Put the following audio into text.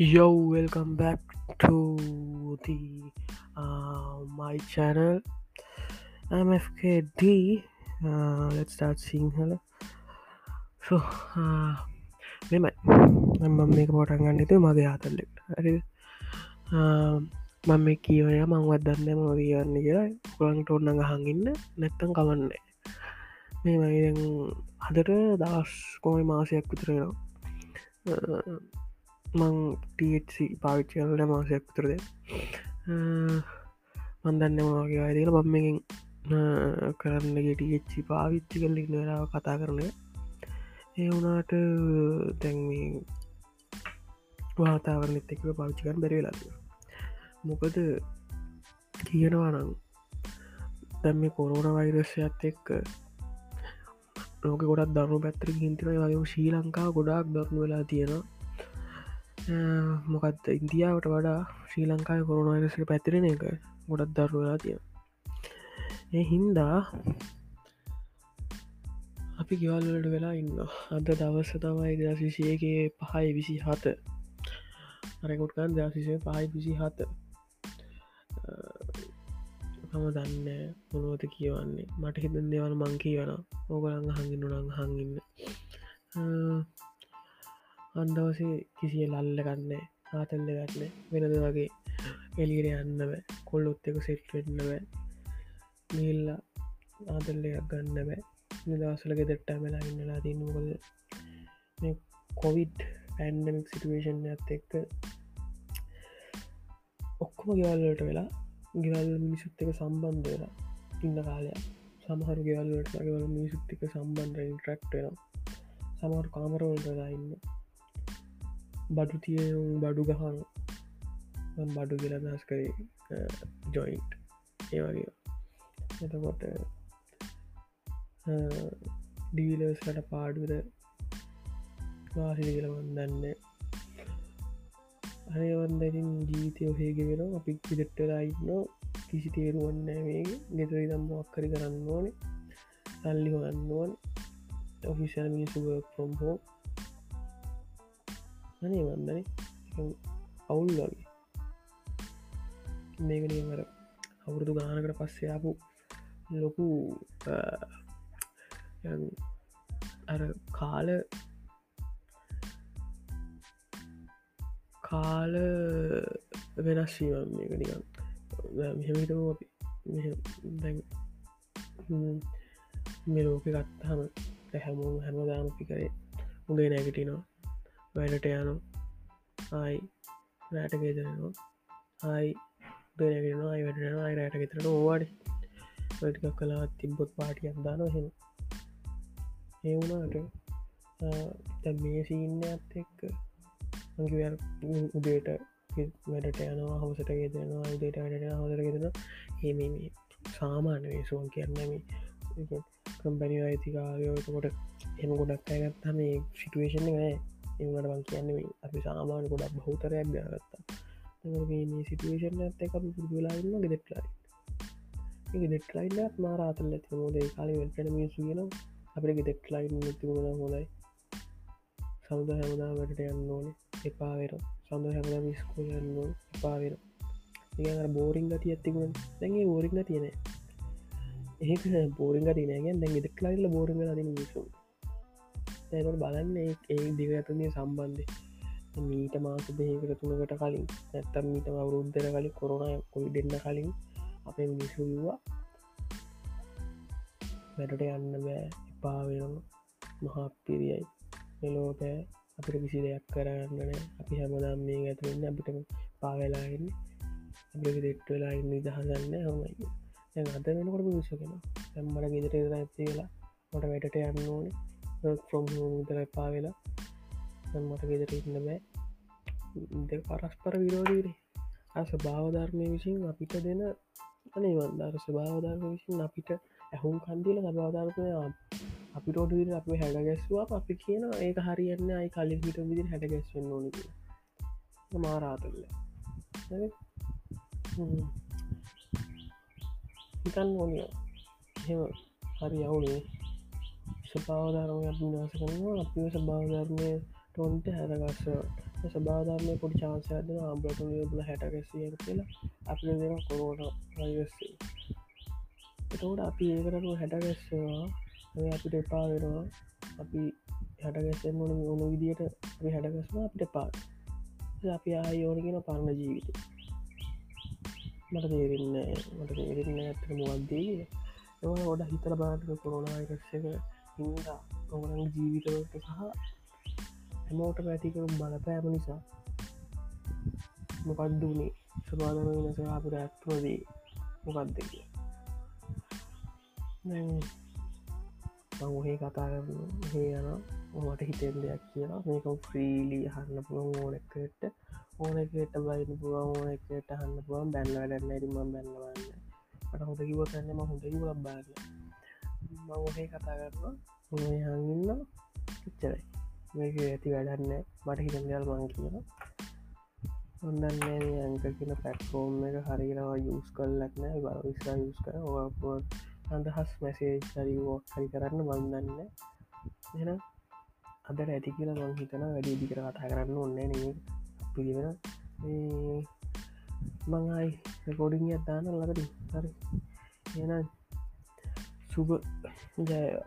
Yo, welcome back to the uh, my channel. I'm FKD. Uh, let's start seeing hello. So uh, මෙමයි මම මේක පොටන් ගන්නතු මගේ ආතල්ලෙක් හරි uh, මම මේ කියවය මංවත් දන්න ම කියන්න කියලා. පුළන්ට ඔන්න හඟන්න නැත්තම් කවන්නේ මේ මයි හදට දස් කෝයි මාසයක් විතරෙනවා uh, මං ටC පාවිච්චියලට මාසයක් විතරද මන්දන්න මගේ අයදල බම්මකින් කරන්න ගෙටච්චි පාවිච්චි කල්ලි නරාව කතා කරනය ඒ වුනාට දැන්මී වාතාවරනෙත් එක්ව පාවිච්චිකන් බැරිවෙලා මොකද කියනවා නම් දැම්ම කොරෝණ වෛරස්යත් එක්ක ලෝක ගොඩක් දරු පැත්‍ර හින්තින වගේ ශ්‍රී ලංකා ගොඩක් දක්නු වෙලා තියෙනවා. මොකක්ද ඉන්දියාවට වඩා ශ්‍රී ලංකාය කොරුණුවරසට පැතිරෙන එක ගොඩක් දරුවලා තිය ඒ හින්දා අපි ගෙවල්ලට වෙලා ඉන්න අද දවස්ස තමයි දසිසියගේ පහයි විසි හත අරකොටකන් දසිසය පහයි විසි හත මම දන්න මොනුවත කියවන්නේ? මට හිතන් දෙවල් මං කියවන ඕගලං හඟින්නු නං හඟින්න අන්දවසේ කිසිය ලල්ල ගන්න ආතල්ල ගන්න වෙනද වගේ එලියට යන්නව කොල්ලොත් එක සෙට් වෙන්න බෑ නිල්ල ආදල්ලයක් ගන්න බෑ නිදසල ගෙදෙට්ට මෙලා ඉන්නලා තින්නකොද කොවිඩ් පැන්ඩමික් සිටුවේෂන් ඇත් එක්ක ඔක්කොම ගෙවල්ලට වෙලා ගෙවල් මිනිසුත් එක සම්බන්ධ වෙලා ඉන්න කාලයක්. සමහරු ගෙවල්ලට ගෙවල මිනිසුත්තික සම්බන්ධ ඉන්ට්‍රක්ට වෙනවා. සමහරු කාමරවල්ටලා ඉන්න බඩු තිය බඩු ගහන බඩු කියල දස් කරේ ජොයින්ට් ඒ වගේ. එතකොට ඩීලස්ලට පාඩුද වාසිලි කියලවන් දන්න අයවන්දරින් ජීවිතය ඔහේගෙ වෙන අපි පිදෙට්ටලා ඉන්න. කිසි තේරුවන්න මේ ගෙතරි දම් අක්කරි කරන්න ඕනේ. සල්ලි හොන්න ඕන. ඔෆිසල් මිනිසුව ප්‍රොම් හෝ අනේ වන්දන අවුල් වගේ. මේකනීමර අවුරුදු ගානකට පස්සයාපු ලොකු අර කාල කාල වෙනස්වීම මේක නිකන්. මෙහමිටම අපි. දැන් මේ ලෝක ගත්තාම හැමෝම හැමදාම පිකරේ උගේ නැගටිනවා වැඩට යනු ආයි රෑට ගෙදරනවා. ආයි දෙනගෙන අයි වැඩෙන අයි රෑට ගෙතරට ඕවාඩ. වැඩිකක් කලා තිබ්බොත් පාටියක් දාන හෙම ඒ වුණට මේ සීන්න ඇත් එක්ක මගේ උදේට වැඩට යනවා හවසට ගෙදෙනවා උදේට වැඩට හොදර ගෙදෙන හෙම සාමාන්‍ය වේසුවන් කියන්නම කම්පැනි අයිතිකාරයෝකොට එම ගොඩක් අයගත්තා මේ සිටුවේෂන් නෑ. ඒවට බං කියන්නේ අපි සාමාන ගොඩක් බහතරයක් ගත්තා මේ සිටුවේෂන් ඇත එක පුරදුලාන්න ගෙදෙක්ලයි ගෙදෙක්ලයින්නත් මාරාතල ඇති මොද කාල වෙල්ටන මිසු ගෙන අපට ගෙදෙක්ලයින් තිබුණ හොඳයි. සමුද හැමදා වැට යන්න ඕනේ. එපාවෙර සඳ හැමදා මිස්කෝ යන්න එපාවෙර ඒ බෝරිං ගති ඇතිකුණ දැගේ බෝරිංග තියෙන ඒක බෝරිංග තිනගෙන් දැ ගෙදෙක්ලයිල්ල බෝරිංග අදින මිසු ඇකට බලන්න ඒ දිව ඇතුනේ සම්බන්ධය. මීට මාස දෙකට තුනකට කලින් නැත්තම් මීට අවුරුද්ධර කලින් කොරුණ කොයි දෙන්න කලින් අපේ මිනිසුවා වැඩට යන්න බෑ එපාවෙන මහාපිරියයි මෙලෝපෑ අපිට කිසි දෙයක් කරන්නන අපි හැමදම් මේ ඇතුවෙන්න අපිට පාවෙලාන්න අපික දෙෙට් වෙලා ඉන්න දහගන්න හමයි අත වෙනකොට විසගෙන ඇම්මට ගෙදර ඇති වෙලා මට වැඩට යන්න ඕනේ. ෆ්‍රොම් තර එපා වෙලා මට ගෙදර ඉන්න බෑ. දෙ පරස්පර විරෝධීරේ අස භාවධර්මය විසින් අපිට දෙන අනේ වන්දාර ස්භාවධර්ම විසින් අපිට ඇහුම් කන්දිල සභාධර්මය අපි රෝඩ අප හැඩගැස්වා අපි කියන ඒක හරියන්න අයි කලින් හිට විදිර හැඩගැස්වෙන්න ඕනක මාරාතල්ල හිතන්න ඕනිය හෙම හරි අවුලේ. ස්වභාවධර්මයක් විනාස කරනවා. අපිව ස්භාවධර්මය ටොන්ට හැරගස්ස. සභාධර්මය පොඩි චාන්සයදන ආම්බලට බල හැටගැසිය කියලා අපි දෙන කොරෝන වයස්සේ එතකට අපි ඒකරනු හැටගැස්සවා අපිට එපා වෙනවා. අපි හැටගැස්සෙන් මොන ඕන විදියට අපි හැටගැස්ම අපිට පාත් අපි ආයෝනගෙන පරණ ජීවිත. මට තේරන්න මට තේරන්න ඇතර මුවන්දී ඒවා ගොඩ හිතර බාටක කොරුණායිරක්ෂක හින්දා ඔගරන් ජීවිතවලට සහ හැමෝට පැතිකරු බලපෑම නිසා මොකක්ද වනේ සවාදන වෙනස අපට ඇත්වදී මොකක්ද කිය මංහේ කතා කරන හේ යන මට හිතෙන් දෙයක් කියලා මේක ්‍රීලි හන්න පුළුවන් ඕනෙකට ඕනකට බයින පුළුවන් ඕනකට හන්න පුළුවන්. බැල්ල වැඩන්න ඇරිම බැන්නවන්න මට හොඳ කිව කන්නම හොඳ කිව බාග මංහේ කතා කරනවා හඟන්න ඉච්චරයි මේක ඇති වැඩන්න මට හිතන් දෙල් මං කියලා ඔන්නන්නේ අංක කියන පැට්ෆෝර්ම් එක හරිරවා යස් කල්ලක්න බල විස්සා යස් කර ඕපුුවන් අදහස් මැසේ සරිවෝක් හරි කරන්න බන්දන්න එන අදට ඇති කියලා මං හිතන වැඩි දිකර කතා කරන්න ඔන්න න පිළිවෙන මංයි රකෝඩිං අත්දාන ලකදී හරි. එන 죽을 이제